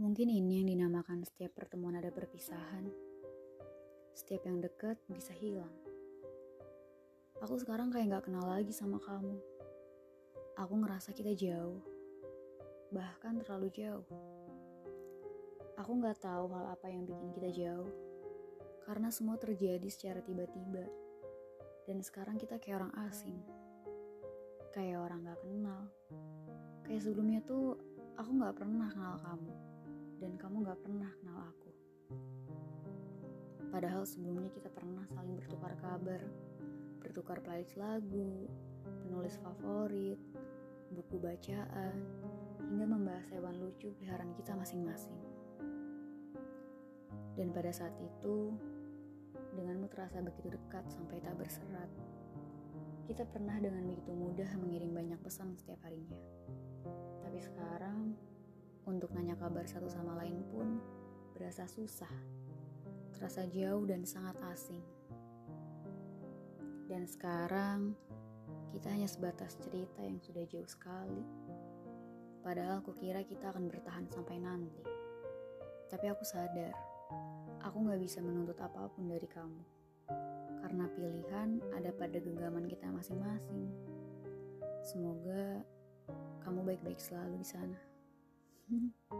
Mungkin ini yang dinamakan setiap pertemuan ada perpisahan. Setiap yang dekat bisa hilang. Aku sekarang kayak gak kenal lagi sama kamu. Aku ngerasa kita jauh. Bahkan terlalu jauh. Aku gak tahu hal apa yang bikin kita jauh. Karena semua terjadi secara tiba-tiba. Dan sekarang kita kayak orang asing. Kayak orang gak kenal. Kayak sebelumnya tuh aku gak pernah kenal kamu kamu gak pernah kenal aku. Padahal sebelumnya kita pernah saling bertukar kabar, bertukar playlist lagu, penulis favorit, buku bacaan, hingga membahas hewan lucu peliharaan kita masing-masing. Dan pada saat itu, denganmu terasa begitu dekat sampai tak berserat. Kita pernah dengan begitu mudah mengirim banyak pesan setiap harinya. Untuk nanya kabar satu sama lain pun berasa susah, terasa jauh dan sangat asing. Dan sekarang kita hanya sebatas cerita yang sudah jauh sekali. Padahal aku kira kita akan bertahan sampai nanti. Tapi aku sadar, aku gak bisa menuntut apa pun dari kamu. Karena pilihan ada pada genggaman kita masing-masing. Semoga kamu baik-baik selalu di sana. Mm-hmm.